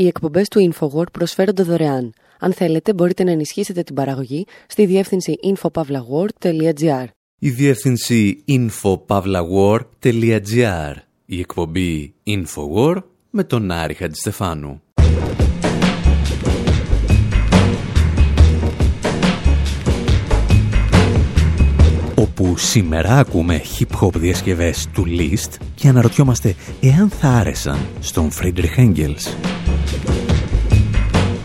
Οι εκπομπές του InfoWord προσφέρονται δωρεάν. Αν θέλετε, μπορείτε να ενισχύσετε την παραγωγή στη διεύθυνση infopavlagor.gr. Η διεύθυνση infopavlagor.gr. Η εκπομπή InfoWord με τον Άρη Χατζηστεφάνου. όπου σήμερα ακούμε hip-hop διασκευές του Liszt και αναρωτιόμαστε εάν θα άρεσαν στον Friedrich Engels.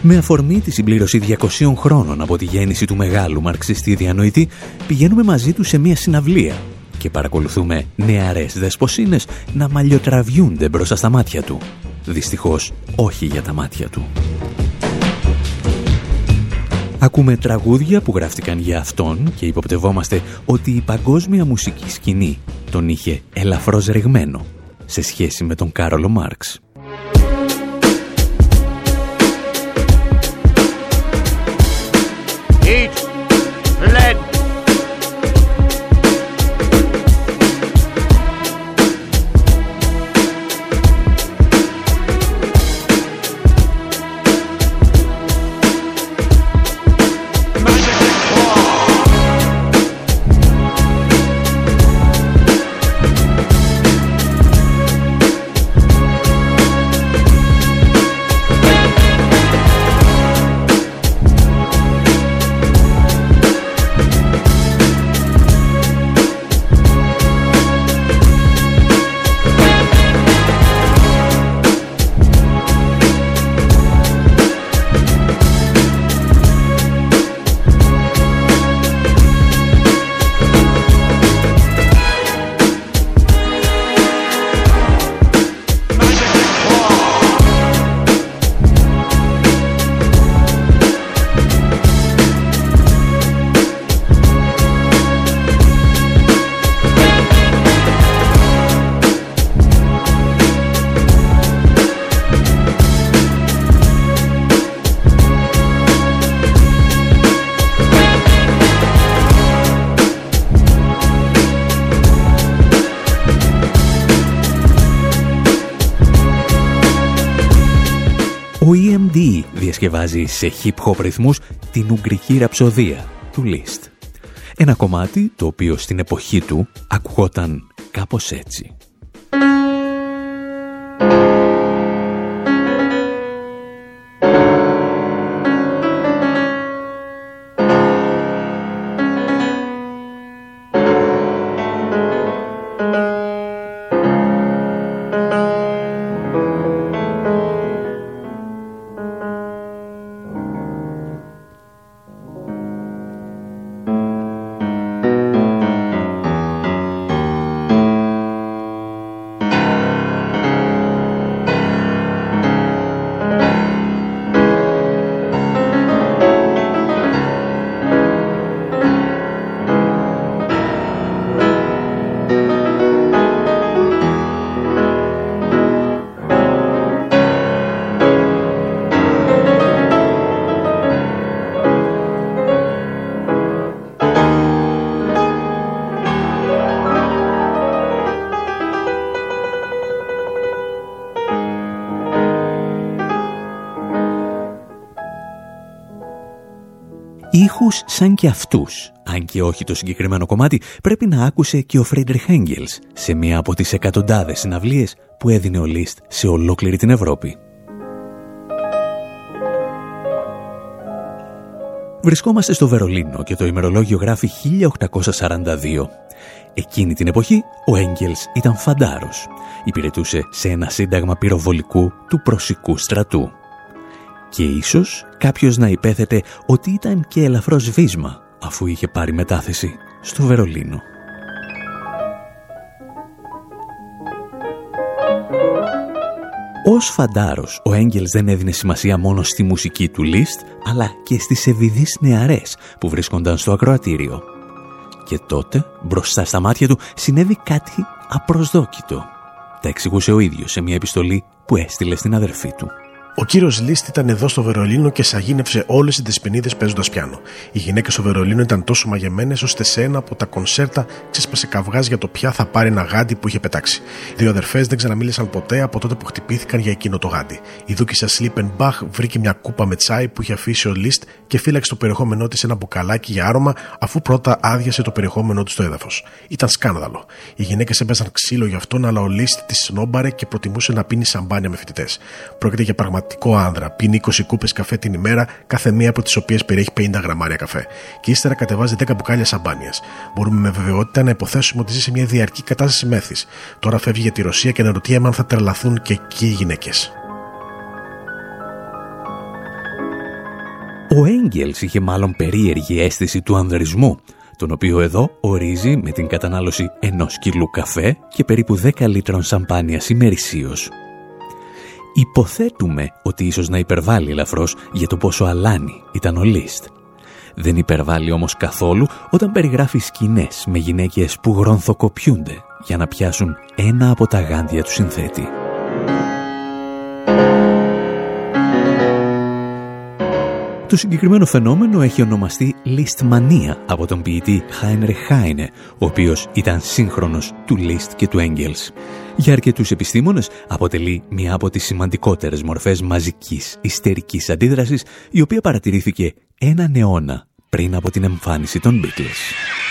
Με αφορμή τη συμπλήρωση 200 χρόνων από τη γέννηση του μεγάλου μαρξιστή διανοητή, πηγαίνουμε μαζί του σε μια συναυλία και παρακολουθούμε νεαρές δεσποσίνες να μαλλιοτραβιούνται μπροστά στα μάτια του. Δυστυχώς όχι για τα μάτια του. Ακούμε τραγούδια που γράφτηκαν για αυτόν και υποπτευόμαστε ότι η παγκόσμια μουσική σκηνή τον είχε ελαφρώς ρεγμένο σε σχέση με τον Κάρολο Μάρξ. Διασκευάζει σε hip-hop ρυθμούς την Ουγγρική ραψοδία του Λίστ. Ένα κομμάτι το οποίο στην εποχή του ακουγόταν κάπως έτσι. Ήχους σαν και αυτούς, αν και όχι το συγκεκριμένο κομμάτι, πρέπει να άκουσε και ο Φρέντριχ Έγγελς σε μία από τις εκατοντάδες συναυλίες που έδινε ο Λίστ σε ολόκληρη την Ευρώπη. Βρισκόμαστε στο Βερολίνο και το ημερολόγιο γράφει 1842. Εκείνη την εποχή ο Έγγελς ήταν φαντάρος. Υπηρετούσε σε ένα σύνταγμα πυροβολικού του προσικού στρατού και ίσως κάποιος να υπέθετε ότι ήταν και ελαφρώς βίσμα αφού είχε πάρει μετάθεση στο Βερολίνο. Ως φαντάρος, ο Έγγελς δεν έδινε σημασία μόνο στη μουσική του Λίστ, αλλά και στις ευηδείς νεαρές που βρίσκονταν στο ακροατήριο. Και τότε, μπροστά στα μάτια του, συνέβη κάτι απροσδόκητο. Τα εξηγούσε ο ίδιος σε μια επιστολή που έστειλε στην αδερφή του. Ο κύριος Λίστ ήταν εδώ στο Βερολίνο και σαγίνευσε όλες τι δεσποινίδες παίζοντας πιάνο. Οι γυναίκες στο Βερολίνο ήταν τόσο μαγεμένες ώστε σε ένα από τα κονσέρτα ξέσπασε καυγάς για το ποια θα πάρει ένα γάντι που είχε πετάξει. Οι δύο αδερφές δεν ξαναμίλησαν ποτέ από τότε που χτυπήθηκαν για εκείνο το γάντι. Η δούκησα Μπαχ βρήκε μια κούπα με τσάι που είχε αφήσει ο Λίστ και φύλαξε το περιεχόμενό της ένα μπουκαλάκι για άρωμα αφού πρώτα άδειασε το περιεχόμενό του στο έδαφος. Ήταν σκάνδαλο. Οι γυναίκες έπαιζαν ξύλο γι' αυτόν, αλλά ο Λίστ τη σνόμπαρε και προτιμούσε να πίνει σαμπάνια με φοιτητές. Πρόκειται για πραγματικό άνδρα. Πίνει 20 κούπες καφέ την ημέρα, κάθε μία από τις οποίες περιέχει 50 γραμμάρια καφέ. Και ύστερα κατεβάζει 10 μπουκάλια σαμπάνιας. Μπορούμε με βεβαιότητα να υποθέσουμε ότι ζει σε μια διαρκή κατάσταση μέθης. Τώρα φεύγει για τη Ρωσία και αναρωτιέμαι αν θα τρελαθούν και εκεί οι γυναίκες. Ο Έγγελς είχε μάλλον περίεργη αίσθηση του ανδρισμού, τον οποίο εδώ ορίζει με την κατανάλωση ενός κιλού καφέ και περίπου 10 λίτρων σαμπάνιας ημερησίως. Υποθέτουμε ότι ίσως να υπερβάλλει ελαφρώς για το πόσο αλάνι ήταν ο Λίστ. Δεν υπερβάλλει όμως καθόλου όταν περιγράφει σκηνές με γυναίκες που γρονθοκοπιούνται για να πιάσουν ένα από τα γάντια του συνθέτη. Το συγκεκριμένο φαινόμενο έχει ονομαστεί λίστμανία από τον ποιητή Χάινρε Χάινε, ο οποίος ήταν σύγχρονος του Λίστ και του Έγγελς. Για αρκετούς επιστήμονες αποτελεί μία από τις σημαντικότερες μορφές μαζικής ιστερικής αντίδρασης, η οποία παρατηρήθηκε έναν αιώνα πριν από την εμφάνιση των Beatles.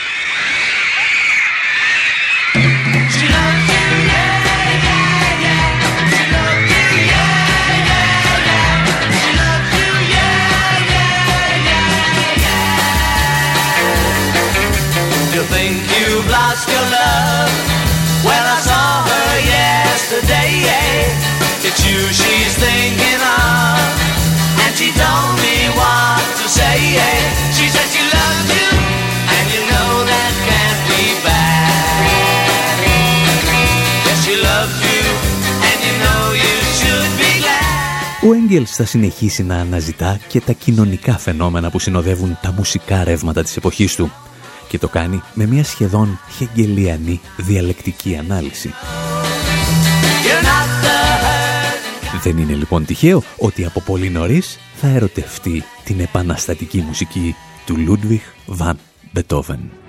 Έγγελς θα συνεχίσει να αναζητά και τα κοινωνικά φαινόμενα που συνοδεύουν τα μουσικά ρεύματα της εποχής του και το κάνει με μια σχεδόν χεγγελιανή διαλεκτική ανάλυση. Δεν είναι λοιπόν τυχαίο ότι από πολύ νωρίς θα ερωτευτεί την επαναστατική μουσική του Λούντβιχ Βαν Μπετόβεν.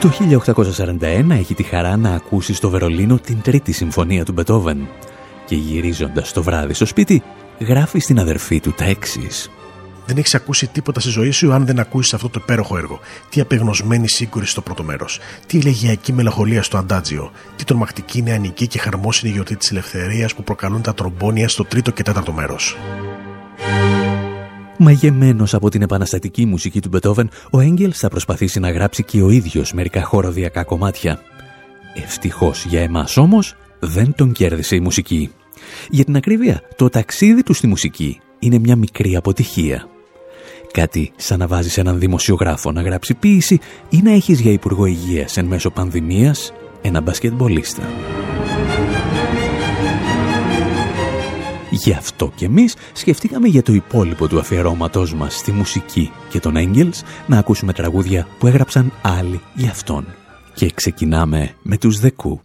Το 1841 έχει τη χαρά να ακούσει στο Βερολίνο την τρίτη συμφωνία του Μπετόβεν και γυρίζοντας το βράδυ στο σπίτι γράφει στην αδερφή του τα εξής. Δεν έχεις ακούσει τίποτα στη ζωή σου αν δεν ακούσεις αυτό το υπέροχο έργο. Τι απεγνωσμένη σύγκρουση στο πρώτο μέρος. Τι ηλεγιακή μελαγχολία στο αντάτζιο. Τι τρομακτική νεανική και χαρμόσυνη γιορτή της ελευθερίας που προκαλούν τα τρομπόνια στο τρίτο και τέταρτο μέρος. Μαγεμένος από την επαναστατική μουσική του Μπετόβεν, ο Έγγελς θα προσπαθήσει να γράψει και ο ίδιος μερικά χοροδιακά κομμάτια. Ευτυχώς για εμάς όμως δεν τον κέρδισε η μουσική. Για την ακρίβεια, το ταξίδι του στη μουσική είναι μια μικρή αποτυχία. Κάτι σαν να βάζεις έναν δημοσιογράφο να γράψει ποίηση ή να έχεις για Υπουργό Υγείας εν μέσω πανδημίας ένα μπασκετμπολίστα. Γι' αυτό και εμείς σκεφτήκαμε για το υπόλοιπο του αφιερώματός μας στη μουσική και τον Έγγελς να ακούσουμε τραγούδια που έγραψαν άλλοι για αυτόν. Και ξεκινάμε με τους Δεκού.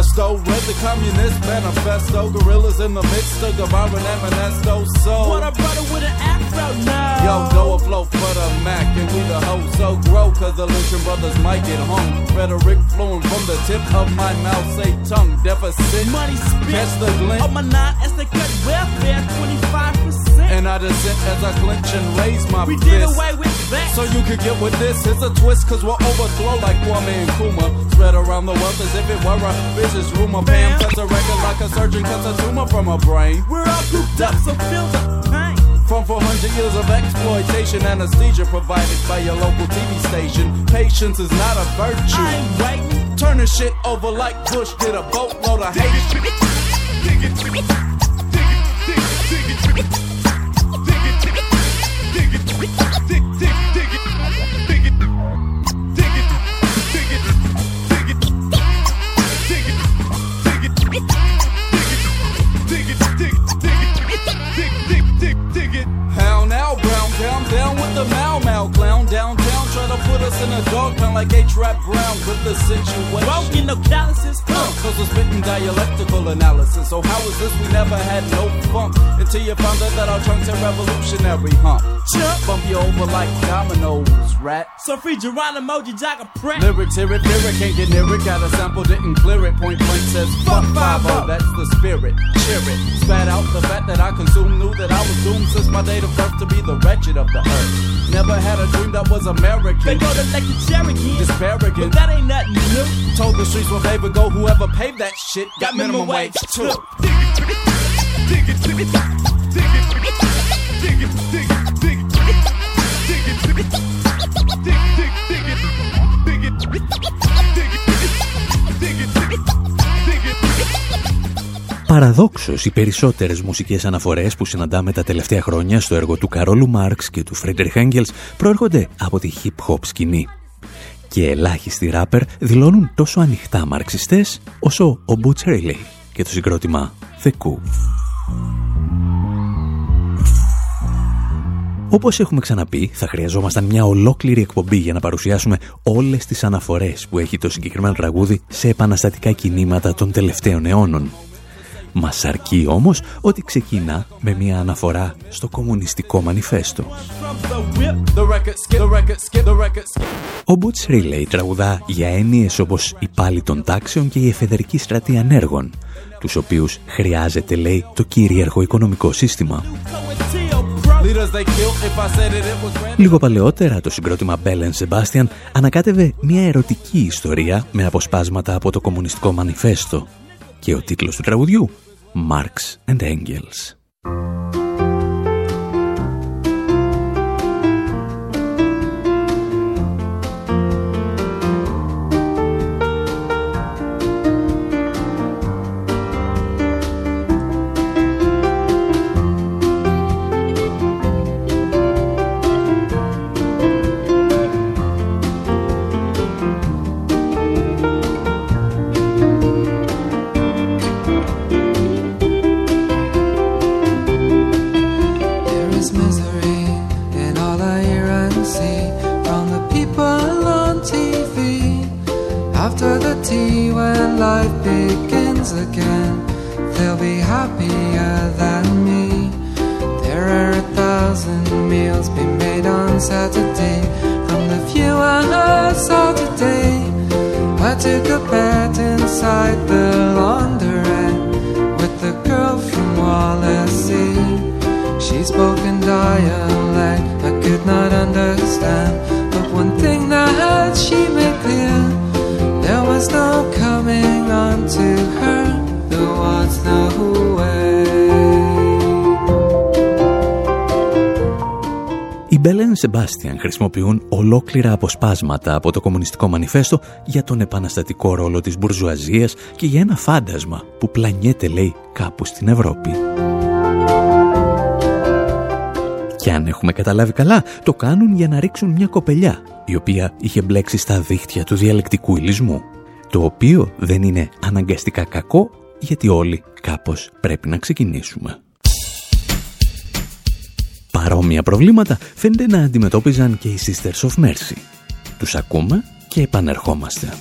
Presto. Read the Communist Manifesto. Gorillas in the midst of Guevara and Manesto. So, what a brother with an afro now. Yo, go afloat for the Mac and we the hoe. So grow, cause the Lucian brothers might get hung. Rhetoric flowing from the tip of my mouth. Say tongue deficit. Money spit. Catch the glint. Oh, my nine as they cut welfare 25%. And I dissent as I clench and raise my we fist. We did away with that. So you could get with this. It's a twist, cause we'll overthrow like Kwame and Kuma. Spread around the world as if it were a business rumor. Bam, cuts a record like a surgeon cuts a tumor from a brain. We're all cooped up, so feel the pain. From 400 years of exploitation, anesthesia provided by your local TV station. Patience is not a virtue. I ain't waiting Turning shit over like Bush did a boatload of hate. Downtown, down with the Mau Mau clown downtown in a dog pound like H-Rap Brown with the situation. Get no calluses, huh? Cause we're spitting dialectical analysis. So how is this? We never had no funk until you found out that our trunks are revolutionary, huh? Chump, bump you over like dominoes, rat. So free Geronimo, you jack a prat. Lyrics, hear it, lyric, can't get near it. Got a sample, didn't clear it. Point blank says, fuck 5 that's the spirit. Cheer it. Spat out the fat that I consumed, knew that I was doomed since my date of birth to be the wretched of the earth. Never had a dream that was American. They go to Cherokee. Disparaging. But that ain't nothing new. Told the streets where they would go. Whoever paved that shit got, minimum, wage too. Dig it, dig it, dig it, dig it, dig it, dig it, dig it, dig it, dig it, dig it, dig it, dig it, dig it, dig it, Παραδόξως, οι περισσότερες μουσικές αναφορές που συναντάμε τα τελευταία χρόνια στο έργο του Καρόλου Μάρξ και του Φρέντερ Χέγγελς προέρχονται από τη hip-hop σκηνή. Και ελάχιστοι ράπερ δηλώνουν τόσο ανοιχτά μαρξιστές όσο ο Butch Riley και το συγκρότημα The Coup. Όπως έχουμε ξαναπεί, θα χρειαζόμασταν μια ολόκληρη εκπομπή για να παρουσιάσουμε όλες τις αναφορές που έχει το συγκεκριμένο τραγούδι σε επαναστατικά κινήματα των τελευταίων αιώνων. Μας αρκεί όμως ότι ξεκινά με μια αναφορά στο κομμουνιστικό μανιφέστο. Ο Μπούτς Ρίλεϊ τραγουδά για έννοιες όπως η πάλι των τάξεων και η εφεδερική στρατή ανέργων, τους οποίους χρειάζεται, λέει, το κυρίαρχο οικονομικό σύστημα. Λίγο παλαιότερα το συγκρότημα Bell Sebastian ανακάτευε μια ερωτική ιστορία με αποσπάσματα από το κομμουνιστικό μανιφέστο και ο τίτλος του τραγουδιού Marx and Engels. life begins again. They'll be happier than me. There are a thousand meals being made on Saturday from the few I saw today. I took a bet inside the laundrette with the girl from Wallasey. She spoke in dialect I could not understand, but one thing that she made clear there was no Σεμπάστιαν χρησιμοποιούν ολόκληρα αποσπάσματα από το Κομμουνιστικό Μανιφέστο για τον επαναστατικό ρόλο της μπουρζουαζίας και για ένα φάντασμα που πλανιέται, λέει, κάπου στην Ευρώπη. Και αν έχουμε καταλάβει καλά, το κάνουν για να ρίξουν μια κοπελιά, η οποία είχε μπλέξει στα δίχτυα του διαλεκτικού ηλισμού, το οποίο δεν είναι αναγκαστικά κακό, γιατί όλοι κάπως πρέπει να ξεκινήσουμε. Παρόμοια προβλήματα φαίνεται να αντιμετώπιζαν και οι Sisters of Mercy. Τους ακούμε και επανερχόμαστε.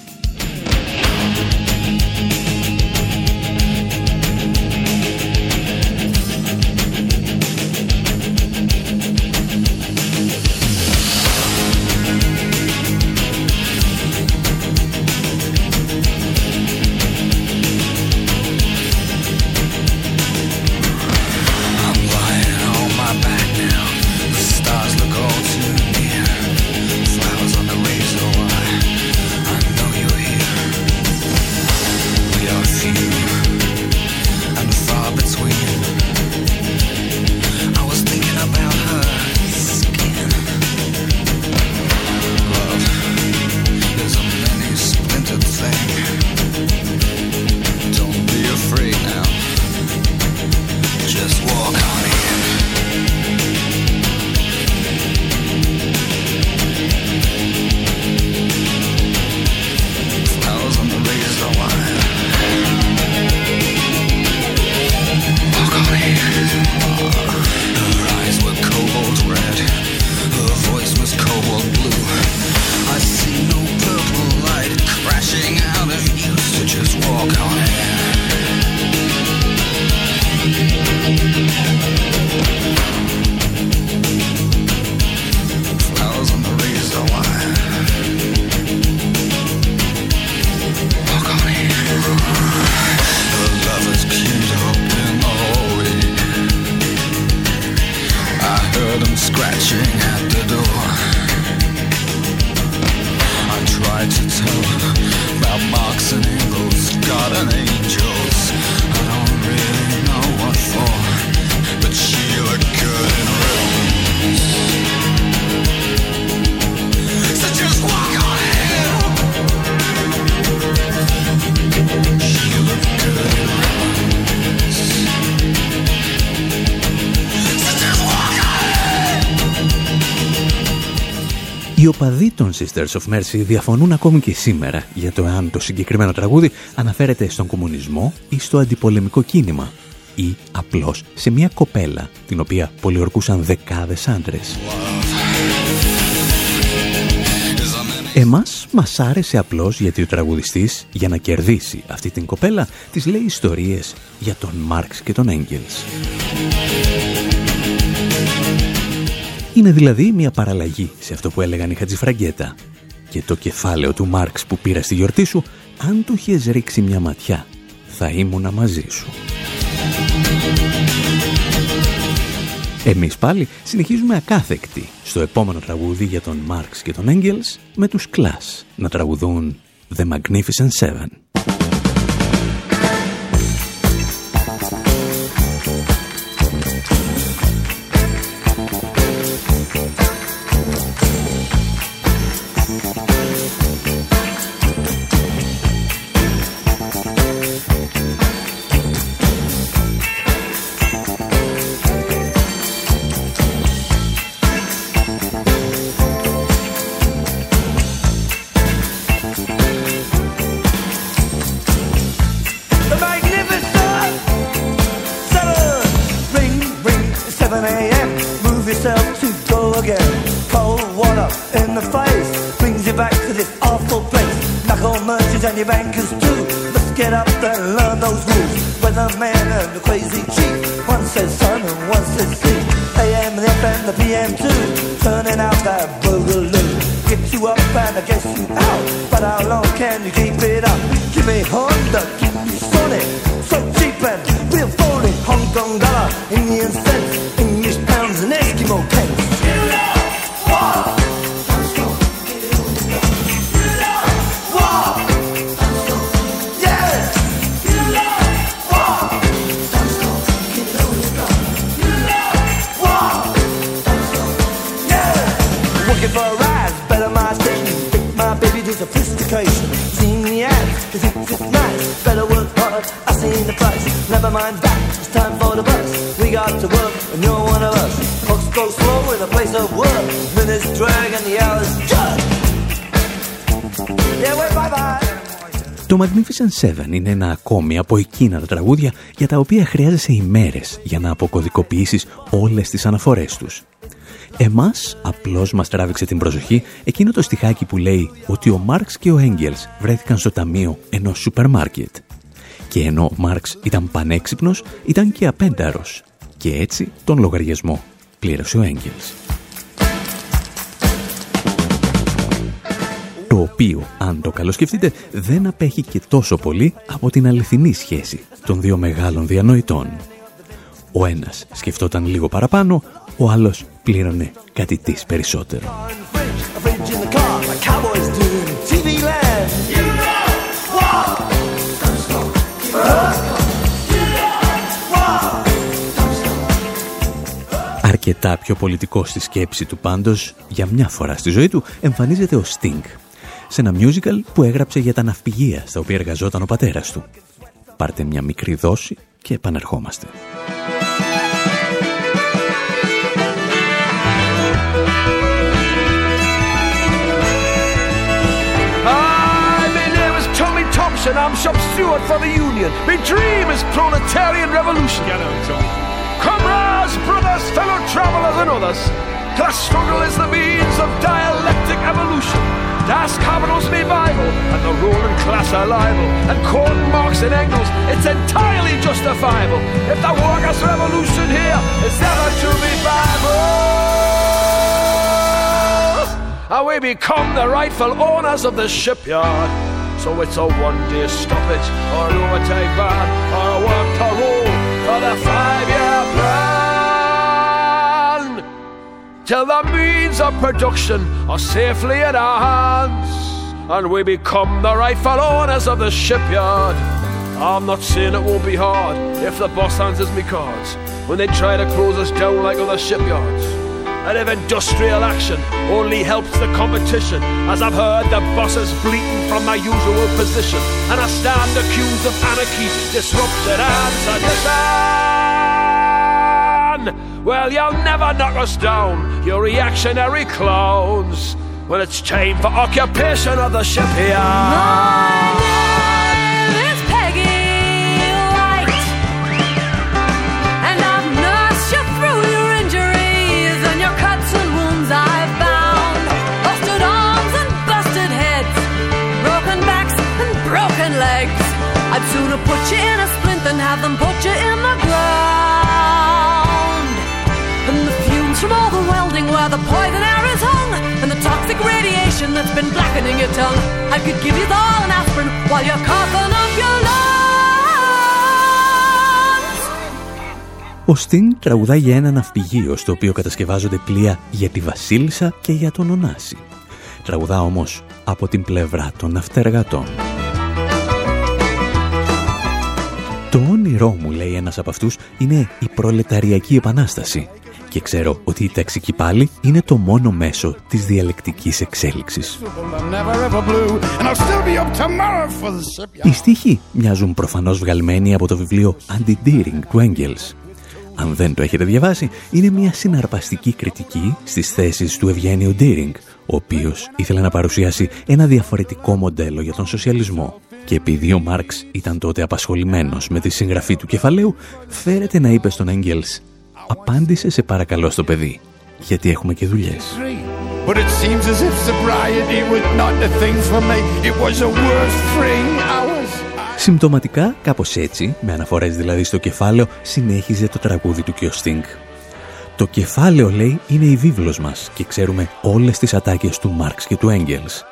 Οι οπαδοί των Sisters of Mercy διαφωνούν ακόμη και σήμερα για το αν το συγκεκριμένο τραγούδι αναφέρεται στον κομμουνισμό ή στο αντιπολεμικό κίνημα ή απλώς σε μια κοπέλα την οποία πολιορκούσαν δεκάδες άντρες. Εμάς μας άρεσε απλώς γιατί ο τραγουδιστής για να κερδίσει αυτή την κοπέλα της λέει ιστορίες για τον Μάρξ και τον Έγγελς. Είναι δηλαδή μια παραλλαγή σε αυτό που έλεγαν οι Χατζηφραγκέτα. Και το κεφάλαιο του Μάρξ που πήρα στη γιορτή σου, αν του είχες ρίξει μια ματιά, θα ήμουνα μαζί σου. Εμείς πάλι συνεχίζουμε ακάθεκτοι στο επόμενο τραγούδι για τον Μάρξ και τον Έγγελς με τους Κλάς να τραγουδούν The Magnificent Seven. Το Magnificent Seven είναι ένα ακόμη από εκείνα τα τραγούδια για τα οποία χρειάζεσαι ημέρες για να αποκωδικοποιήσεις όλες τις αναφορές τους. Εμάς απλώς μας τράβηξε την προσοχή εκείνο το στιχάκι που λέει ότι ο Μάρξ και ο Έγγελς βρέθηκαν στο ταμείο ενός σούπερ μάρκετ. Και ενώ ο Μάρξ ήταν πανέξυπνος, ήταν και απένταρος. Και έτσι τον λογαριασμό πλήρωσε ο Έγγελς. Το οποίο, αν το καλοσκεφτείτε, δεν απέχει και τόσο πολύ από την αληθινή σχέση των δύο μεγάλων διανοητών. Ο ένας σκεφτόταν λίγο παραπάνω, ο άλλος πλήρωνε κάτι της περισσότερο. Αρκετά πιο πολιτικό στη σκέψη του πάντως, για μια φορά στη ζωή του, εμφανίζεται ο Sting, σε ένα musical που έγραψε για τα ναυπηγεία στα οποία εργαζόταν ο πατέρας του. Πάρτε μια μικρή δόση και επανερχόμαστε. And I'm shop steward for the union. My dream is proletarian revolution. Comrades, brothers, fellow travelers and others. Class struggle is the means of dialectic evolution. Das Capital's Bible, and the ruling class are liable. And quoting Marx and Engels, it's entirely justifiable. If the workers' revolution here is ever to be viable, and we become the rightful owners of the shipyard. So it's a one-day stoppage, or an overtake ban, or a work to roll for the five-year plan. Till the means of production are safely in our hands, and we become the rightful owners of the shipyard. I'm not saying it won't be hard if the boss answers me cards when they try to close us down like other shipyards. And if industrial action only helps the competition, as I've heard the bosses bleating from my usual position, and I stand accused of anarchy, disruption, and sedition. Well, you'll never knock us down, you reactionary clowns, Well, it's time for occupation of the shipyard. My name is Peggy White, and I've nursed you through your injuries and your cuts and wounds. I've bound busted arms and busted heads, broken backs and broken legs. I'd sooner put you in a splint than have them put you in the ground. And the fumes from all the welding where the poison air is hung, and the toxic radiation that's been blackening your tongue. I could give you all an aspirin while you're coughing up your lungs. Ο Στιν τραγουδάει για ένα ναυπηγείο στο οποίο κατασκευάζονται πλοία για τη Βασίλισσα και για τον Ωνάση. Τραγουδά όμως από την πλευρά των ναυτεργατών. Το όνειρό μου, λέει ένας από αυτούς, είναι η προλεταριακή επανάσταση. Και ξέρω ότι η ταξική πάλι είναι το μόνο μέσο της διαλεκτικής εξέλιξης. Οι στίχοι μοιάζουν προφανώς βγαλμένοι από το βιβλίο Anti-Deering του Engels. Αν δεν το έχετε διαβάσει, είναι μια συναρπαστική κριτική στις θέσεις του Ευγένιου Ντίρινγκ, ο οποίος ήθελε να παρουσιάσει ένα διαφορετικό μοντέλο για τον σοσιαλισμό. Και επειδή ο Μάρξ ήταν τότε απασχολημένος με τη συγγραφή του κεφαλαίου, φέρεται να είπε στον Έγγελς «Απάντησε σε παρακαλώ στο παιδί, γιατί έχουμε και δουλειές». Συμπτωματικά, κάπως έτσι, με αναφορές δηλαδή στο κεφάλαιο, συνέχιζε το τραγούδι του και ο Στίνγκ. Το κεφάλαιο, λέει, είναι η βίβλος μας και ξέρουμε όλες τις ατάκες του Μάρξ και του Έγγελς.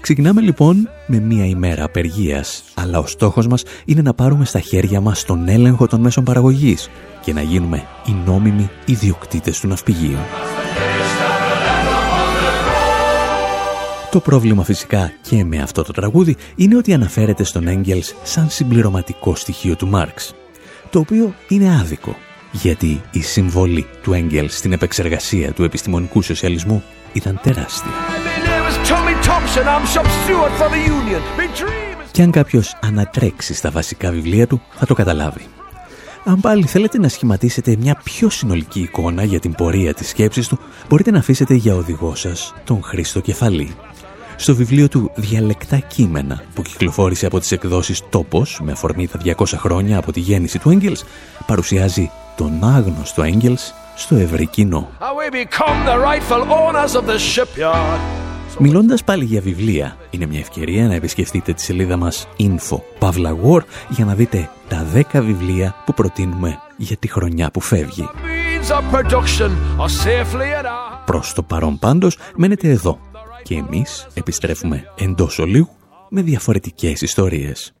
Ξεκινάμε λοιπόν με μία ημέρα απεργίας, αλλά ο στόχος μας είναι να πάρουμε στα χέρια μας τον έλεγχο των μέσων παραγωγής και να γίνουμε οι νόμιμοι ιδιοκτήτες του ναυπηγείου. Το πρόβλημα φυσικά και με αυτό το τραγούδι είναι ότι αναφέρεται στον Έγγελς σαν συμπληρωματικό στοιχείο του Μάρξ, το οποίο είναι άδικο, γιατί η συμβολή του Έγγελς στην επεξεργασία του επιστημονικού σοσιαλισμού ήταν τεράστια. Και αν κάποιος ανατρέξει στα βασικά βιβλία του, θα το καταλάβει. Αν πάλι θέλετε να σχηματίσετε μια πιο συνολική εικόνα για την πορεία της σκέψης του, μπορείτε να αφήσετε για οδηγό σας τον Χρήστο Κεφαλή. Στο βιβλίο του «Διαλεκτά κείμενα» που κυκλοφόρησε από τις εκδόσεις «Τόπος» με αφορμή τα 200 χρόνια από τη γέννηση του Έγγελς, παρουσιάζει τον άγνωστο Έγγελς στο ευρύ κοινό. Μιλώντας πάλι για βιβλία, είναι μια ευκαιρία να επισκεφτείτε τη σελίδα μας info Pavla War για να δείτε τα 10 βιβλία που προτείνουμε για τη χρονιά που φεύγει. Προς το παρόν πάντως μένετε εδώ και εμείς επιστρέφουμε εντός ολίγου με διαφορετικές ιστορίες.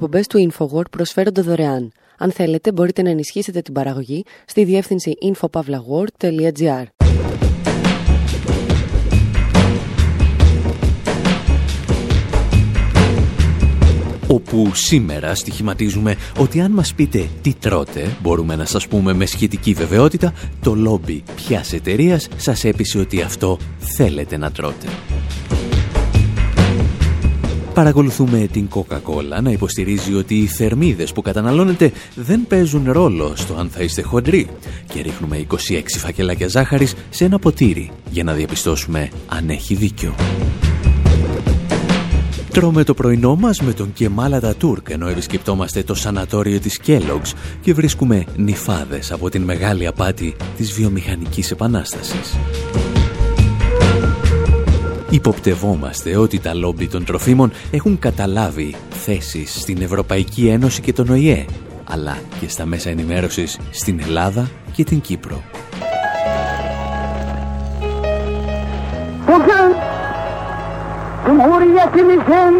Εκπομπές του InfoWord προσφέρονται δωρεάν. Αν θέλετε μπορείτε να ενισχύσετε την παραγωγή στη διεύθυνση infopavlagor.gr όπου σήμερα στοιχηματίζουμε ότι αν μας πείτε τι τρώτε, μπορούμε να σας πούμε με σχετική βεβαιότητα, το λόμπι ποιας εταιρείας σας έπεισε ότι αυτό θέλετε να τρώτε. Παρακολουθούμε την Coca-Cola να υποστηρίζει ότι οι θερμίδες που καταναλώνετε δεν παίζουν ρόλο στο αν θα είστε χοντροί και ρίχνουμε 26 φακελάκια ζάχαρης σε ένα ποτήρι για να διαπιστώσουμε αν έχει δίκιο. Τρώμε το πρωινό μας με τον Κεμάλα Τούρκ ενώ επισκεπτόμαστε το σανατόριο της Kellogg's και βρίσκουμε νυφάδες από την μεγάλη απάτη της βιομηχανικής επανάστασης. Υποπτευόμαστε ότι τα λόμπι των τροφίμων έχουν καταλάβει θέσεις στην Ευρωπαϊκή Ένωση και τον ΟΗΕ, αλλά και στα μέσα ενημέρωσης στην Ελλάδα και την Κύπρο. Cumhuriyetimizin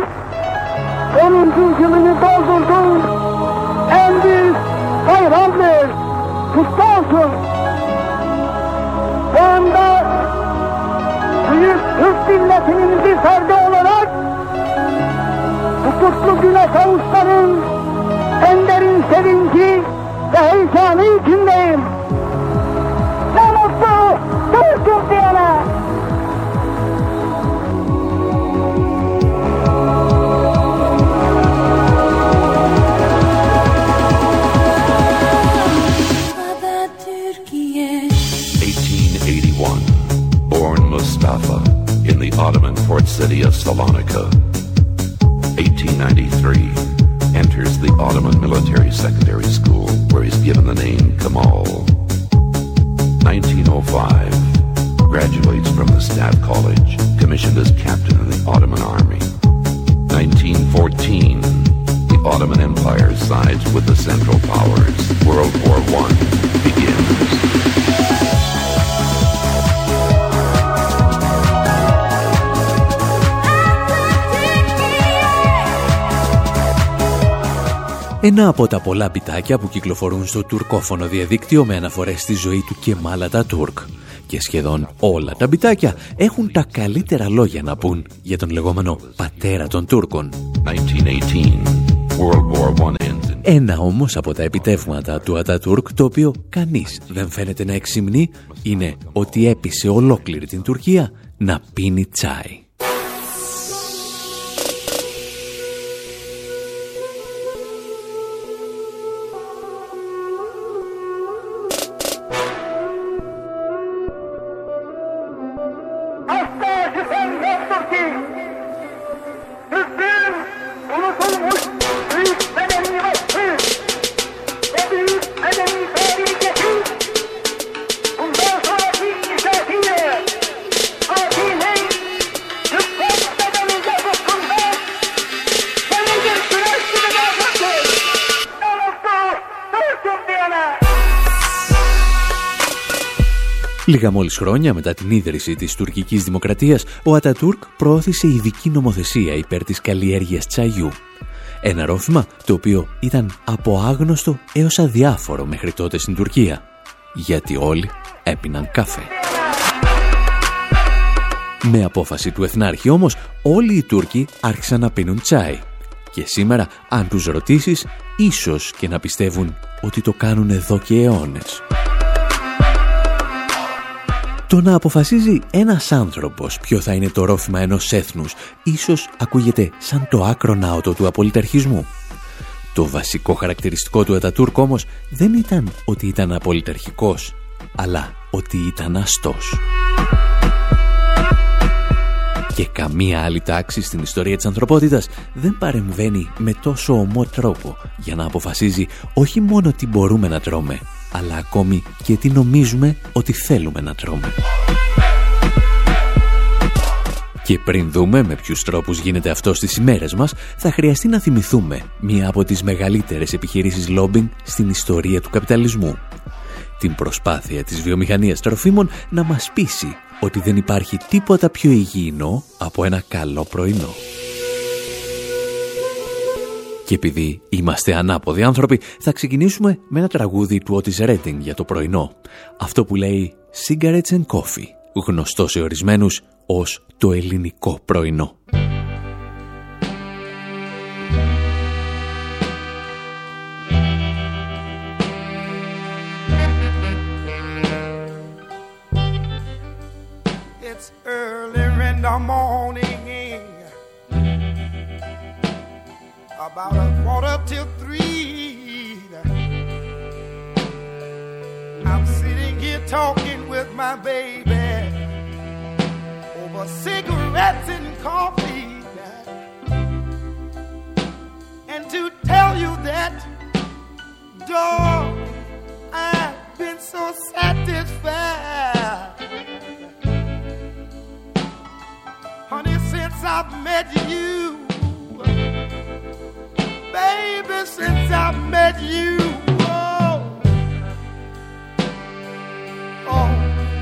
bir ferdi olarak kutlu güne kavuşmanın en derin sevinci ve heyecanı içindeyim. Port city of Salonika. 1893 enters the Ottoman Military Secondary School where he's given the name Kemal. 1905 graduates from the Staff College, commissioned as captain in the Ottoman Army. 1914 the Ottoman Empire sides with the Central Powers. World War I Ένα από τα πολλά πιτάκια που κυκλοφορούν στο τουρκόφωνο διαδίκτυο με αναφορές στη ζωή του Κεμάλα τα Τούρκ. Και σχεδόν όλα τα πιτάκια έχουν τα καλύτερα λόγια να πούν για τον λεγόμενο πατέρα των Τούρκων. 1918, World War Ένα όμως από τα επιτεύγματα του Ατατούρκ το οποίο κανείς δεν φαίνεται να εξυμνεί είναι ότι έπεισε ολόκληρη την Τουρκία να πίνει τσάι. Λίγα μόλις χρόνια μετά την ίδρυση της τουρκικής δημοκρατίας, ο Ατατούρκ προώθησε ειδική νομοθεσία υπέρ της καλλιέργειας τσαγιού. Ένα ρόφημα το οποίο ήταν από άγνωστο έως αδιάφορο μέχρι τότε στην Τουρκία, γιατί όλοι έπιναν καφέ. Με απόφαση του Εθνάρχη όμως, όλοι οι Τούρκοι άρχισαν να πίνουν τσάι. Και σήμερα, αν τους ρωτήσεις, ίσως και να πιστεύουν ότι το κάνουν εδώ και αιώνες. Το να αποφασίζει ένας άνθρωπος ποιο θα είναι το ρόφημα ενός έθνους ίσως ακούγεται σαν το άκρο ναότο του απολυταρχισμού. Το βασικό χαρακτηριστικό του Ατατούρκ όμως δεν ήταν ότι ήταν απολυταρχικός, αλλά ότι ήταν αστός. Και καμία άλλη τάξη στην ιστορία της ανθρωπότητας δεν παρεμβαίνει με τόσο ομό τρόπο για να αποφασίζει όχι μόνο τι μπορούμε να τρώμε, αλλά ακόμη και τι νομίζουμε ότι θέλουμε να τρώμε. Και πριν δούμε με ποιους τρόπους γίνεται αυτό στις ημέρες μας, θα χρειαστεί να θυμηθούμε μία από τις μεγαλύτερες επιχειρήσεις λόμπινγκ στην ιστορία του καπιταλισμού. Την προσπάθεια της βιομηχανίας τροφίμων να μας πείσει ότι δεν υπάρχει τίποτα πιο υγιεινό από ένα καλό πρωινό. Και επειδή είμαστε ανάποδοι άνθρωποι, θα ξεκινήσουμε με ένα τραγούδι του Otis Redding για το πρωινό. Αυτό που λέει Cigarettes and Coffee, γνωστό σε ορισμένους ως το ελληνικό πρωινό. About a quarter till three. I'm sitting here talking with my baby over cigarettes and coffee. And to tell you that, dog, I've been so satisfied. Honey, since I've met you baby, since I met you. Oh, oh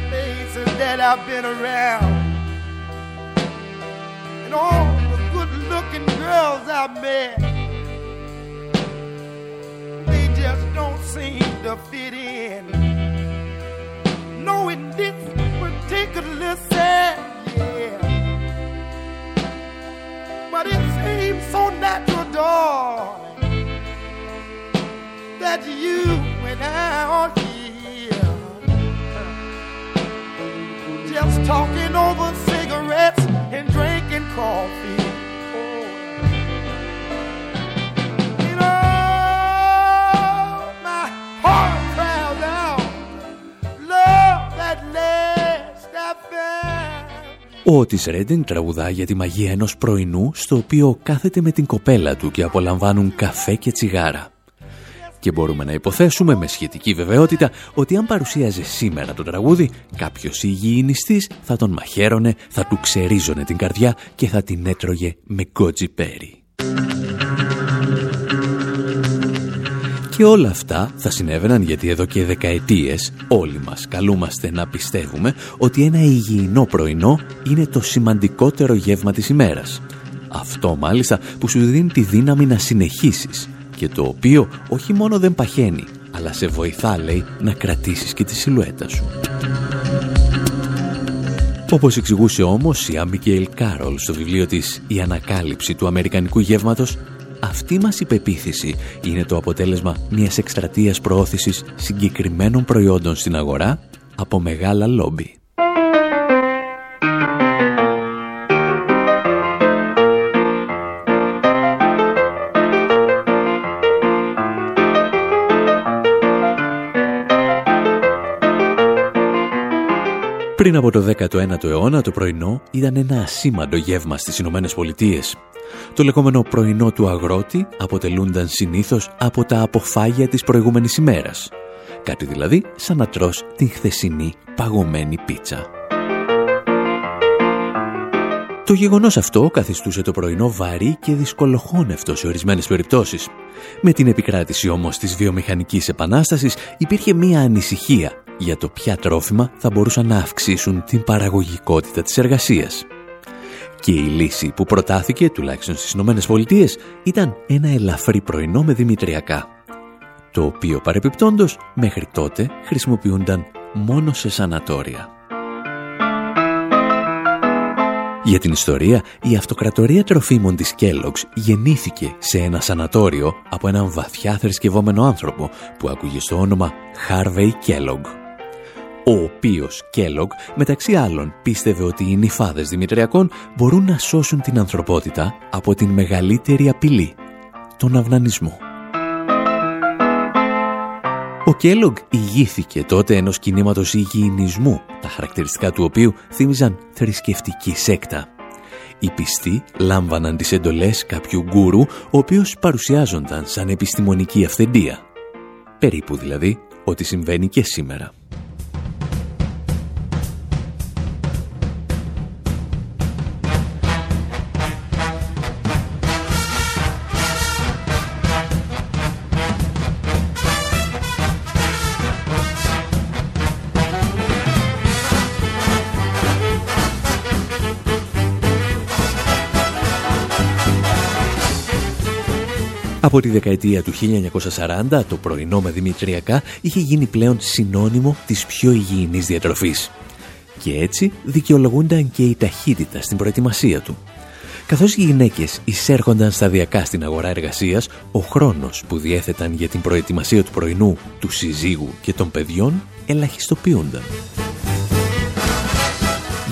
places that I've been around, and all the good-looking girls I've met, they just don't seem to fit in. No, in this particular set, you and I are here. Just talking over cigarettes and drinking coffee. Ο Ότις Ρέντινγκ τραγουδά για τη μαγεία ενός πρωινού στο οποίο κάθεται με την κοπέλα του και απολαμβάνουν καφέ και τσιγάρα. Και μπορούμε να υποθέσουμε με σχετική βεβαιότητα ότι αν παρουσίαζε σήμερα το τραγούδι, κάποιος υγιεινιστής θα τον μαχαίρωνε, θα του ξερίζωνε την καρδιά και θα την έτρωγε με κότζι πέρι. Και όλα αυτά θα συνέβαιναν γιατί εδώ και δεκαετίες όλοι μας καλούμαστε να πιστεύουμε ότι ένα υγιεινό πρωινό είναι το σημαντικότερο γεύμα της ημέρας. Αυτό μάλιστα που σου δίνει τη δύναμη να συνεχίσεις και το οποίο όχι μόνο δεν παχαίνει, αλλά σε βοηθά, λέει, να κρατήσεις και τη σιλουέτα σου. Όπως εξηγούσε όμως η Άμπιγκεϊλ Κάρολ στο βιβλίο της «Η ανακάλυψη του Αμερικανικού γεύματος», αυτή μας η πεποίθηση είναι το αποτέλεσμα μιας εκστρατείας προώθησης συγκεκριμένων προϊόντων στην αγορά από μεγάλα λόμπι. Πριν από το 19ο αιώνα το πρωινό ήταν ένα ασήμαντο γεύμα στις Ηνωμένες Πολιτείες. Το λεγόμενο πρωινό του αγρότη αποτελούνταν συνήθως από τα αποφάγια της προηγούμενης ημέρας. Κάτι δηλαδή σαν να τρως την χθεσινή παγωμένη πίτσα. Το γεγονός αυτό καθιστούσε το πρωινό βαρύ και δυσκολοχώνευτο σε ορισμένες περιπτώσεις. Με την επικράτηση όμως της βιομηχανικής επανάστασης υπήρχε μία ανησυχία για το ποια τρόφιμα θα μπορούσαν να αυξήσουν την παραγωγικότητα της εργασίας. Και η λύση που προτάθηκε, τουλάχιστον στις Ηνωμένες Πολιτείες, ήταν ένα ελαφρύ πρωινό με δημητριακά, το οποίο παρεπιπτόντος μέχρι τότε χρησιμοποιούνταν μόνο σε σανατόρια. Για την ιστορία, η αυτοκρατορία τροφίμων της Kellogg's γεννήθηκε σε ένα σανατόριο από έναν βαθιά θρησκευόμενο άνθρωπο που άκουγε στο όνομα Harvey Kellogg ο οποίος Κέλογκ μεταξύ άλλων πίστευε ότι οι νυφάδες Δημητριακών μπορούν να σώσουν την ανθρωπότητα από την μεγαλύτερη απειλή, τον αυνανισμό. Ο Κέλογκ ηγήθηκε τότε ενός κινήματος υγιεινισμού, τα χαρακτηριστικά του οποίου θύμιζαν θρησκευτική σέκτα. Οι πιστοί λάμβαναν τις εντολές κάποιου γκούρου, ο οποίος παρουσιάζονταν σαν επιστημονική αυθεντία. Περίπου δηλαδή ό,τι συμβαίνει και σήμερα. Από τη δεκαετία του 1940 το πρωινό με δημητριακά είχε γίνει πλέον συνώνυμο της πιο υγιεινής διατροφής. Και έτσι δικαιολογούνταν και η ταχύτητα στην προετοιμασία του. Καθώς οι γυναίκες εισέρχονταν σταδιακά στην αγορά εργασίας, ο χρόνος που διέθεταν για την προετοιμασία του πρωινού, του συζύγου και των παιδιών ελαχιστοποιούνταν.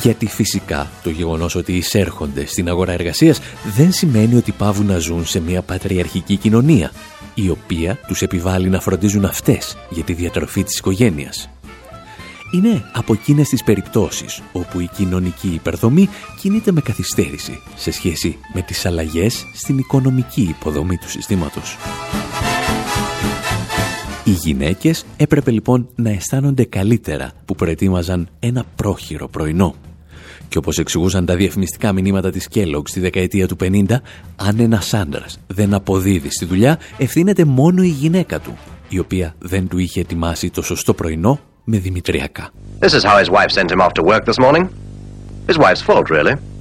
Γιατί φυσικά το γεγονός ότι εισέρχονται στην αγορά εργασίας δεν σημαίνει ότι πάβουν να ζουν σε μια πατριαρχική κοινωνία, η οποία τους επιβάλλει να φροντίζουν αυτές για τη διατροφή της οικογένειας. Είναι από εκείνες τις περιπτώσεις όπου η κοινωνική υπερδομή κινείται με καθυστέρηση σε σχέση με τις αλλαγές στην οικονομική υποδομή του συστήματος. Οι γυναίκες έπρεπε λοιπόν να αισθάνονται καλύτερα που προετοίμαζαν ένα πρόχειρο πρωινό. Και όπως εξηγούσαν τα διαφημιστικά μηνύματα της Kellogg στη δεκαετία του 50, αν ένας άντρας δεν αποδίδει στη δουλειά, ευθύνεται μόνο η γυναίκα του, η οποία δεν του είχε ετοιμάσει το σωστό πρωινό με δημητριακά. This is how his wife sent him off to work this morning. His wife's fault, really.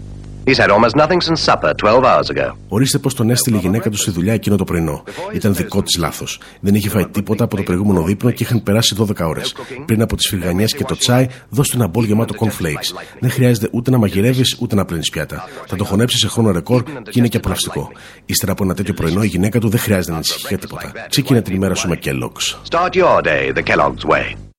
He's had almost nothing since supper 12 hours ago. Ορίστε πώ τον έστειλε η γυναίκα του στη δουλειά εκείνο το πρωινό. Ήταν δικό της λάθος. Δεν είχε φάει τίποτα από το προηγούμενο δείπνο και είχαν περάσει 12 ώρες. Πριν από τις φυγανιέ και το τσάι, δώσ' του ένα μπολ γεμάτο cornflakes. Δεν χρειάζεται ούτε να μαγειρεύεις ούτε να πλένει πιάτα. Θα το χωνέψεις σε χρόνο ρεκόρ και είναι και απολαυστικό. Ύστερα από ένα τέτοιο πρωινό, η γυναίκα του δεν χρειάζεται να ανησυχεί για τίποτα. Ξεκινά την ημέρα σου με Kellogg's. Start your day the Kellogg's way.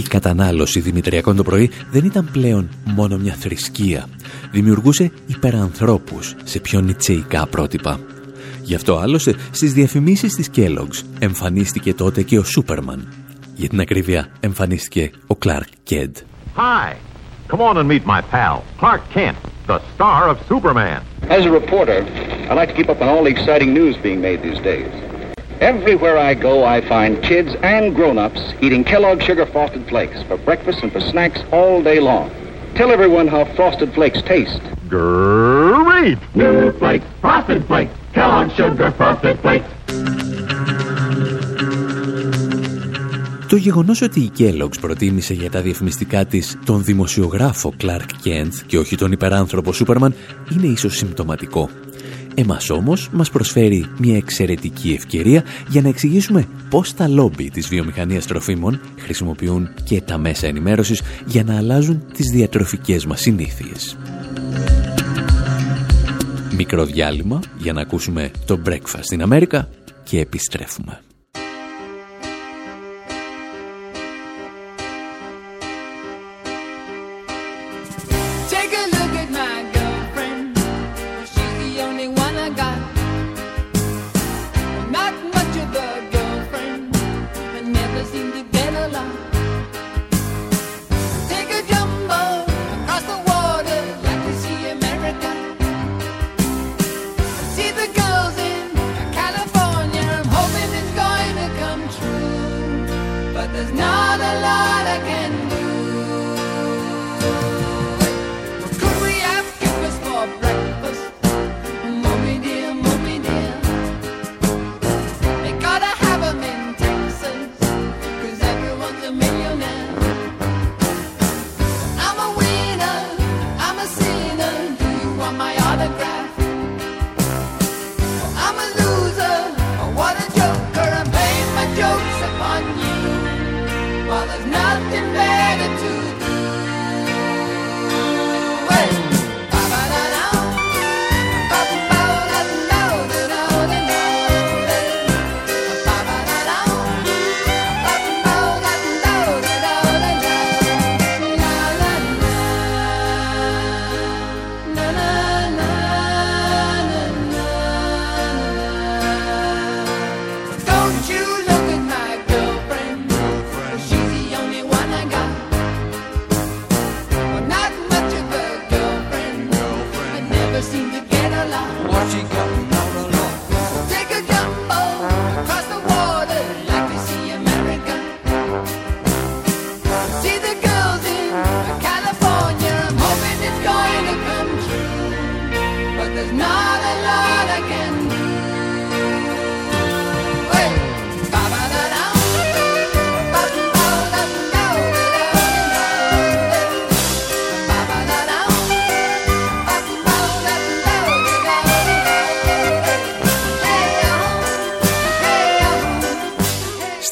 Η κατανάλωση δημητριακών το πρωί δεν ήταν πλέον μόνο μια θρησκεία. Δημιουργούσε υπερανθρώπους σε πιο νητσεϊκά πρότυπα. Γι' αυτό άλλωστε στις διαφημίσεις της Kellogg's εμφανίστηκε τότε και ο Σούπερμαν. Για την ακρίβεια εμφανίστηκε ο Κλάρκ Κέντ. Hi, come on and meet my pal, Clark Kent, the star of Superman. As a reporter, I like to keep up on all the exciting news being made these days. Everywhere I go, I find kids and grown-ups eating Kellogg Sugar Frosted Flakes for breakfast and for snacks all day long. Tell everyone how Frosted Flakes taste. Great! New flakes, Frosted Flakes, Kellogg Sugar Frosted Flakes. Το γεγονός ότι η Kellogg's προτίμησε για τα διαφημιστικά της τον δημοσιογράφο Clark Kent και όχι τον υπεράνθρωπο Σούπερμαν είναι ίσως συμπτωματικό. Εμάς όμως μας προσφέρει μια εξαιρετική ευκαιρία για να εξηγήσουμε πώς τα λόμπι της βιομηχανίας τροφίμων χρησιμοποιούν και τα μέσα ενημέρωσης για να αλλάζουν τις διατροφικές μας συνήθειες. Μικρό διάλειμμα για να ακούσουμε το Breakfast στην Αμέρικα και επιστρέφουμε.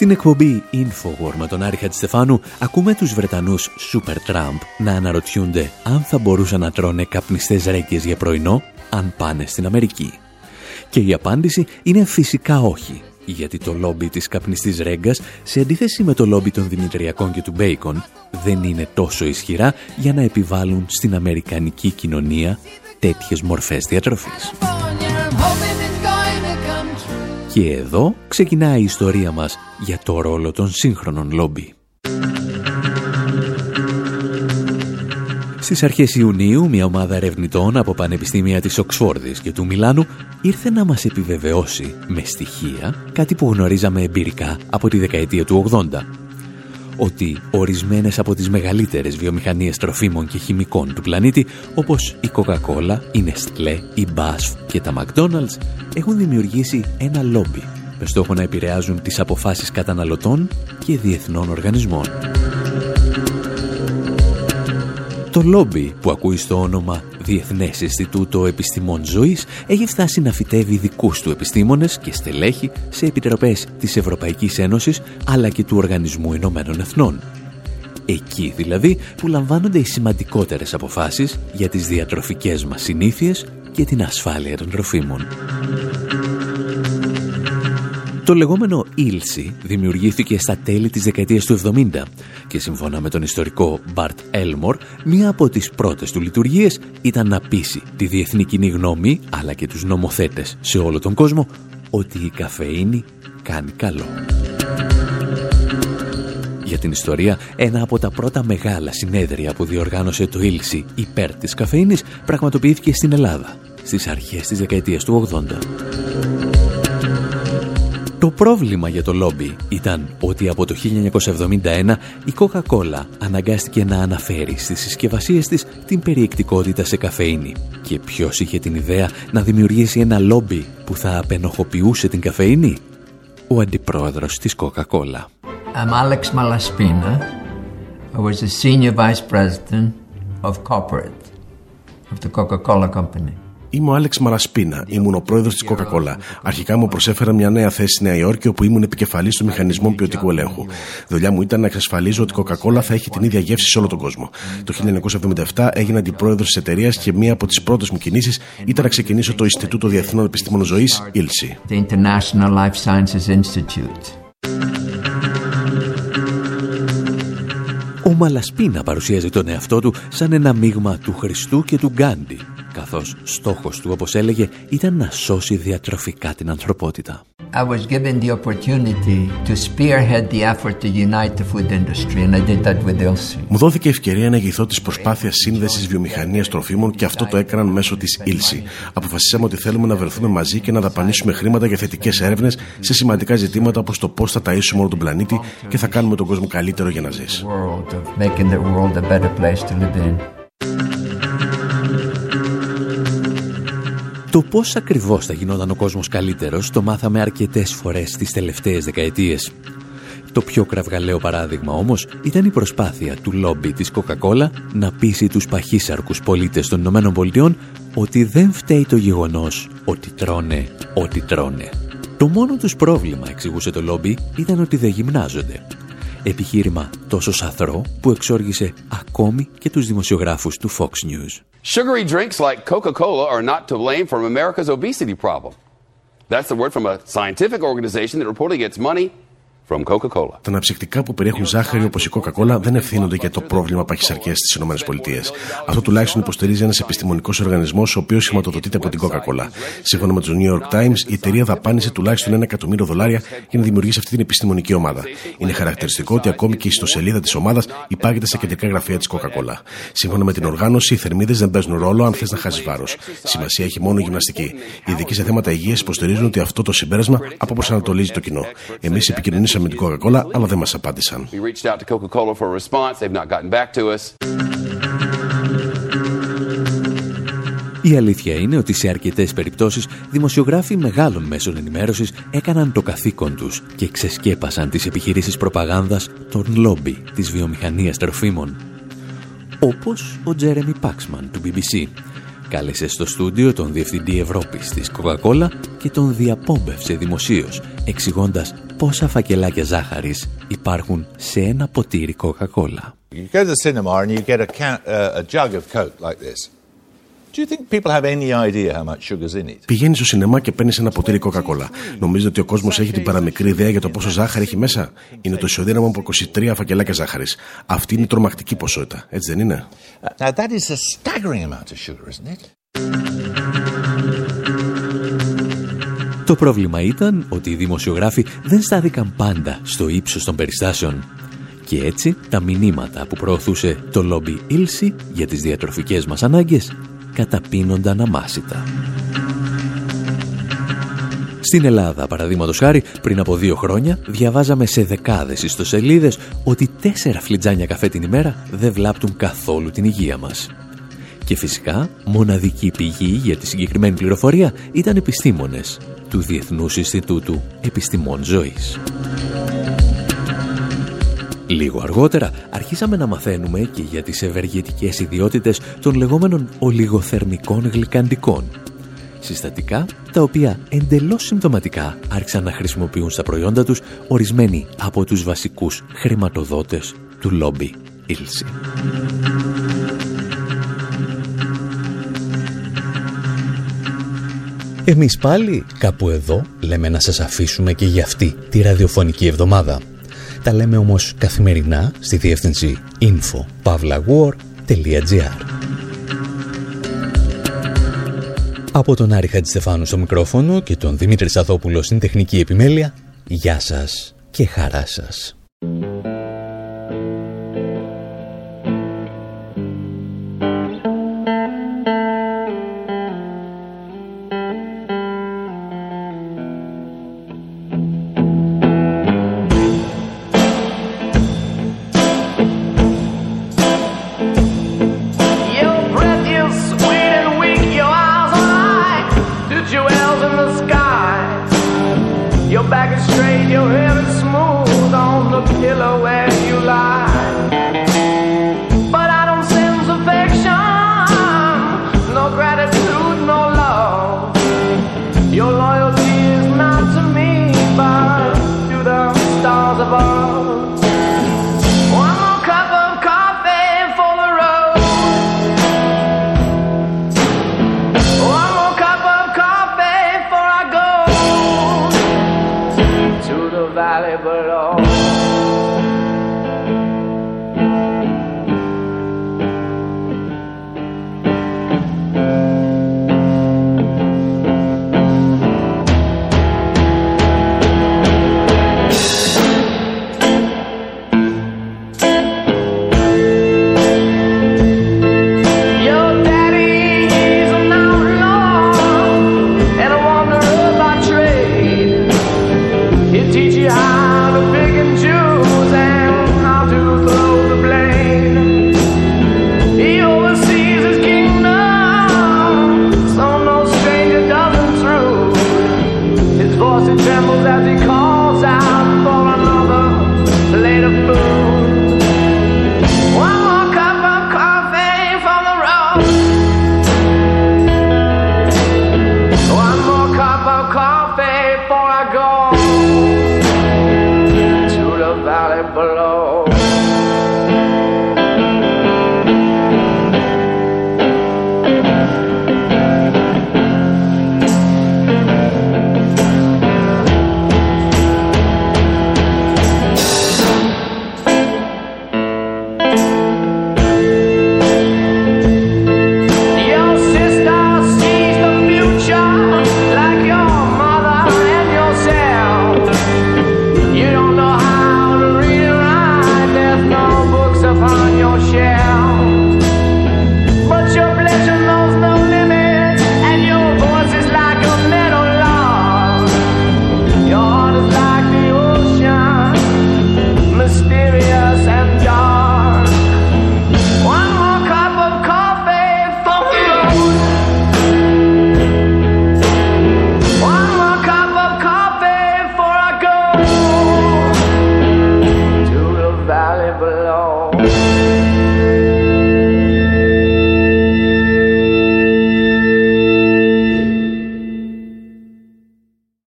Στην εκπομπή Infowar με τον Άρη Χατζηστεφάνου ακούμε τους Βρετανούς Super Trump να αναρωτιούνται αν θα μπορούσαν να τρώνε καπνιστές ρέκες για πρωινό αν πάνε στην Αμερική. Και η απάντηση είναι φυσικά όχι, γιατί το λόμπι της καπνιστής ρέγκας, σε αντίθεση με το λόμπι των Δημητριακών και του Μπέικον, δεν είναι τόσο ισχυρά για να επιβάλλουν στην Αμερικανική κοινωνία τέτοιες μορφές διατροφής. Και εδώ ξεκινάει η ιστορία μας για το ρόλο των σύγχρονων λόμπι. Στις αρχές Ιουνίου, μια ομάδα ερευνητών από πανεπιστήμια της Οξφόρδης και του Μιλάνου ήρθε να μας επιβεβαιώσει με στοιχεία κάτι που γνωρίζαμε εμπειρικά από τη δεκαετία του 80 ότι ορισμένες από τις μεγαλύτερες βιομηχανίες τροφίμων και χημικών του πλανήτη, όπως η Coca-Cola, η Nestlé, η BASF και τα McDonald's, έχουν δημιουργήσει ένα λόμπι με στόχο να επηρεάζουν τις αποφάσεις καταναλωτών και διεθνών οργανισμών. Το λόμπι που ακούει στο όνομα Διεθνές Ινστιτούτο Επιστημών Ζωής έχει φτάσει να φυτεύει δικούς του επιστήμονες και στελέχη σε επιτροπές της Ευρωπαϊκής Ένωσης αλλά και του Οργανισμού Ηνωμένων Εθνών. Εκεί δηλαδή που λαμβάνονται οι σημαντικότερες αποφάσεις για τις διατροφικές μας συνήθειες και την ασφάλεια των τροφίμων. Το λεγόμενο Ήλση δημιουργήθηκε στα τέλη της δεκαετίας του 70 και σύμφωνα με τον ιστορικό Μπαρτ Έλμορ, μία από τις πρώτες του λειτουργίες ήταν να πείσει τη διεθνή κοινή γνώμη αλλά και τους νομοθέτες σε όλο τον κόσμο ότι η καφεΐνη κάνει καλό. Για την ιστορία, ένα από τα πρώτα μεγάλα συνέδρια που διοργάνωσε το Ήλση υπέρ της καφεΐνης πραγματοποιήθηκε στην Ελλάδα στις αρχές της δεκαετίας του 80. Το πρόβλημα για το λόμπι ήταν ότι από το 1971 η Coca-Cola αναγκάστηκε να αναφέρει στις συσκευασίες της την περιεκτικότητα σε καφεΐνη. Και ποιος είχε την ιδέα να δημιουργήσει ένα λόμπι που θα απενοχοποιούσε την καφεΐνη; Ο αντιπρόεδρος της Coca-Cola. I'm Alex Malaspina. I was the senior vice president of corporate of the Coca-Cola company. Είμαι ο Άλεξ Μαρασπίνα, ήμουν ο πρόεδρος της Coca-Cola. Αρχικά μου προσέφεραν μια νέα θέση στη Νέα Υόρκη, όπου ήμουν επικεφαλής των μηχανισμών ποιοτικού ελέγχου. Δουλειά μου ήταν να εξασφαλίζω ότι η Coca-Cola θα έχει την ίδια γεύση σε όλο τον κόσμο. Το 1977 έγινα αντιπρόεδρος της εταιρείας και μία από τις πρώτες μου κινήσεις ήταν να ξεκινήσω το Ινστιτούτο Διεθνών Επιστήμων Ζωής, ILSI. The International Life Sciences Institute. Ο Μαλασπίνα παρουσίαζε τον εαυτό του σαν ένα μείγμα του Χριστού και του Γκάντι καθώς στόχος του, όπως έλεγε, ήταν να σώσει διατροφικά την ανθρωπότητα. I was given the opportunity to spearhead the effort to unite the food industry and I did that with Ilse. Μου δόθηκε ευκαιρία να ηγηθώ τη προσπάθεια σύνδεσης βιομηχανίας τροφίμων και αυτό το έκαναν μέσω της Ilse. Αποφασίσαμε ότι θέλουμε να βρεθούμε μαζί και να δαπανίσουμε χρήματα για θετικές έρευνες σε σημαντικά ζητήματα όπως το πώς θα ταΐσουμε όλο τον πλανήτη και θα κάνουμε τον κόσμο καλύτερο για να ζήσει. Το πώς ακριβώς θα γινόταν ο κόσμος καλύτερος το μάθαμε αρκετές φορές τις τελευταίες δεκαετίες. Το πιο κραυγαλαίο παράδειγμα όμως ήταν η προσπάθεια του λόμπι της Coca-Cola να πείσει τους παχύσαρκους πολίτες των Ηνωμένων Πολιτειών ότι δεν φταίει το γεγονός ότι τρώνε ό,τι τρώνε. Το μόνο τους πρόβλημα, εξηγούσε το λόμπι, ήταν ότι δεν γυμνάζονται. Επιχείρημα τόσο σαθρό που εξόργησε ακόμη και τους δημοσιογράφους του Fox News. Sugary drinks like Coca Cola are not to blame for America's obesity problem. That's the word from a scientific organization that reportedly gets money from Coca-Cola. Τα αναψυκτικά που περιέχουν ζάχαρη όπως η Coca-Cola δεν ευθύνονται για το πρόβλημα παχυσαρκία στις ΗΠΑ. Αυτό τουλάχιστον υποστηρίζει ένας επιστημονικός οργανισμός, ο οποίος χρηματοδοτείται από την Coca-Cola. Σύμφωνα με τους New York Times, η εταιρεία δαπάνησε τουλάχιστον ένα εκατομμύριο δολάρια για να δημιουργήσει αυτή την επιστημονική ομάδα. Είναι χαρακτηριστικό ότι ακόμη και η ιστοσελίδα της ομάδας υπάγεται στα κεντρικά γραφεία της Coca-Cola. Σύμφωνα με την οργάνωση, οι θερμίδες δεν παίζουν ρόλο αν θες να χάσεις βάρος. Σημασία έχει μόνο η γυμναστική. Οι ειδικοί σε θέματα υγείας υποστηρίζουν ότι αυτό το συμπέρασμα αποπροσανατολίζει το κοινό. Εμείς επικοινωνήσαμε με την Coca-Cola, αλλά δεν μας απάντησαν. We reached out to Coca-Cola for a response. They've not gotten back to us. Η αλήθεια είναι ότι σε αρκετές περιπτώσεις δημοσιογράφοι μεγάλων μέσων ενημέρωσης έκαναν το καθήκον τους και ξεσκέπασαν τις επιχειρήσεις προπαγάνδας των λόμπι της βιομηχανίας τροφίμων. Όπως ο Τζέρεμι Πάξμαν του BBC. Κάλεσε στο στούντιο τον Διευθυντή Ευρώπης της Coca-Cola και τον διαπόμπευσε δημοσίως, εξηγώντας πόσα φακελάκια ζάχαρης υπάρχουν σε ένα ποτήρι κοκακόλα. You go to the cinema and you get a, can, uh, a jug of Coke like this. Do you think people have any idea how much sugar's in it? Πηγαίνεις στο σινεμά και παίρνεις ένα ποτήρι κοκακόλα. Νομίζετε ότι ο κόσμος έχει την παραμικρή ιδέα για το πόσο ζάχαρη έχει μέσα; Είναι το ισοδύναμο από 23 φακελάκια ζάχαρης. Αυτή είναι η τρομακτική ποσότητα, έτσι δεν είναι; Now that is a staggering amount of sugar, isn't it? Το πρόβλημα ήταν ότι οι δημοσιογράφοι δεν στάθηκαν πάντα στο ύψος των περιστάσεων. Και έτσι τα μηνύματα που προωθούσε το λόμπι Ήλση για τις διατροφικές μας ανάγκες καταπίνονταν αμάσιτα. Στην Ελλάδα, παραδείγματος χάρη, πριν από δύο χρόνια, διαβάζαμε σε δεκάδες ιστοσελίδες ότι τέσσερα φλιτζάνια καφέ την ημέρα δεν βλάπτουν καθόλου την υγεία μας. Και φυσικά, μοναδική πηγή για τη συγκεκριμένη πληροφορία ήταν επιστήμονες του Διεθνούς Ινστιτούτου Επιστημών Ζωής. Λίγο αργότερα αρχίσαμε να μαθαίνουμε και για τις ευεργετικές ιδιότητες των λεγόμενων ολιγοθερμικών γλυκαντικών. Συστατικά τα οποία εντελώς συμπτωματικά άρχισαν να χρησιμοποιούν στα προϊόντα τους ορισμένοι από τους βασικούς χρηματοδότες του λόμπι Ήλση. Εμείς πάλι κάπου εδώ λέμε να σας αφήσουμε και για αυτή τη ραδιοφωνική εβδομάδα. Τα λέμε όμως καθημερινά στη διεύθυνση info.pavlawar.gr Από τον Άρη Χατζηστεφάνου στο μικρόφωνο και τον Δημήτρη Σαθόπουλο στην τεχνική επιμέλεια, γεια σας και χαρά σας.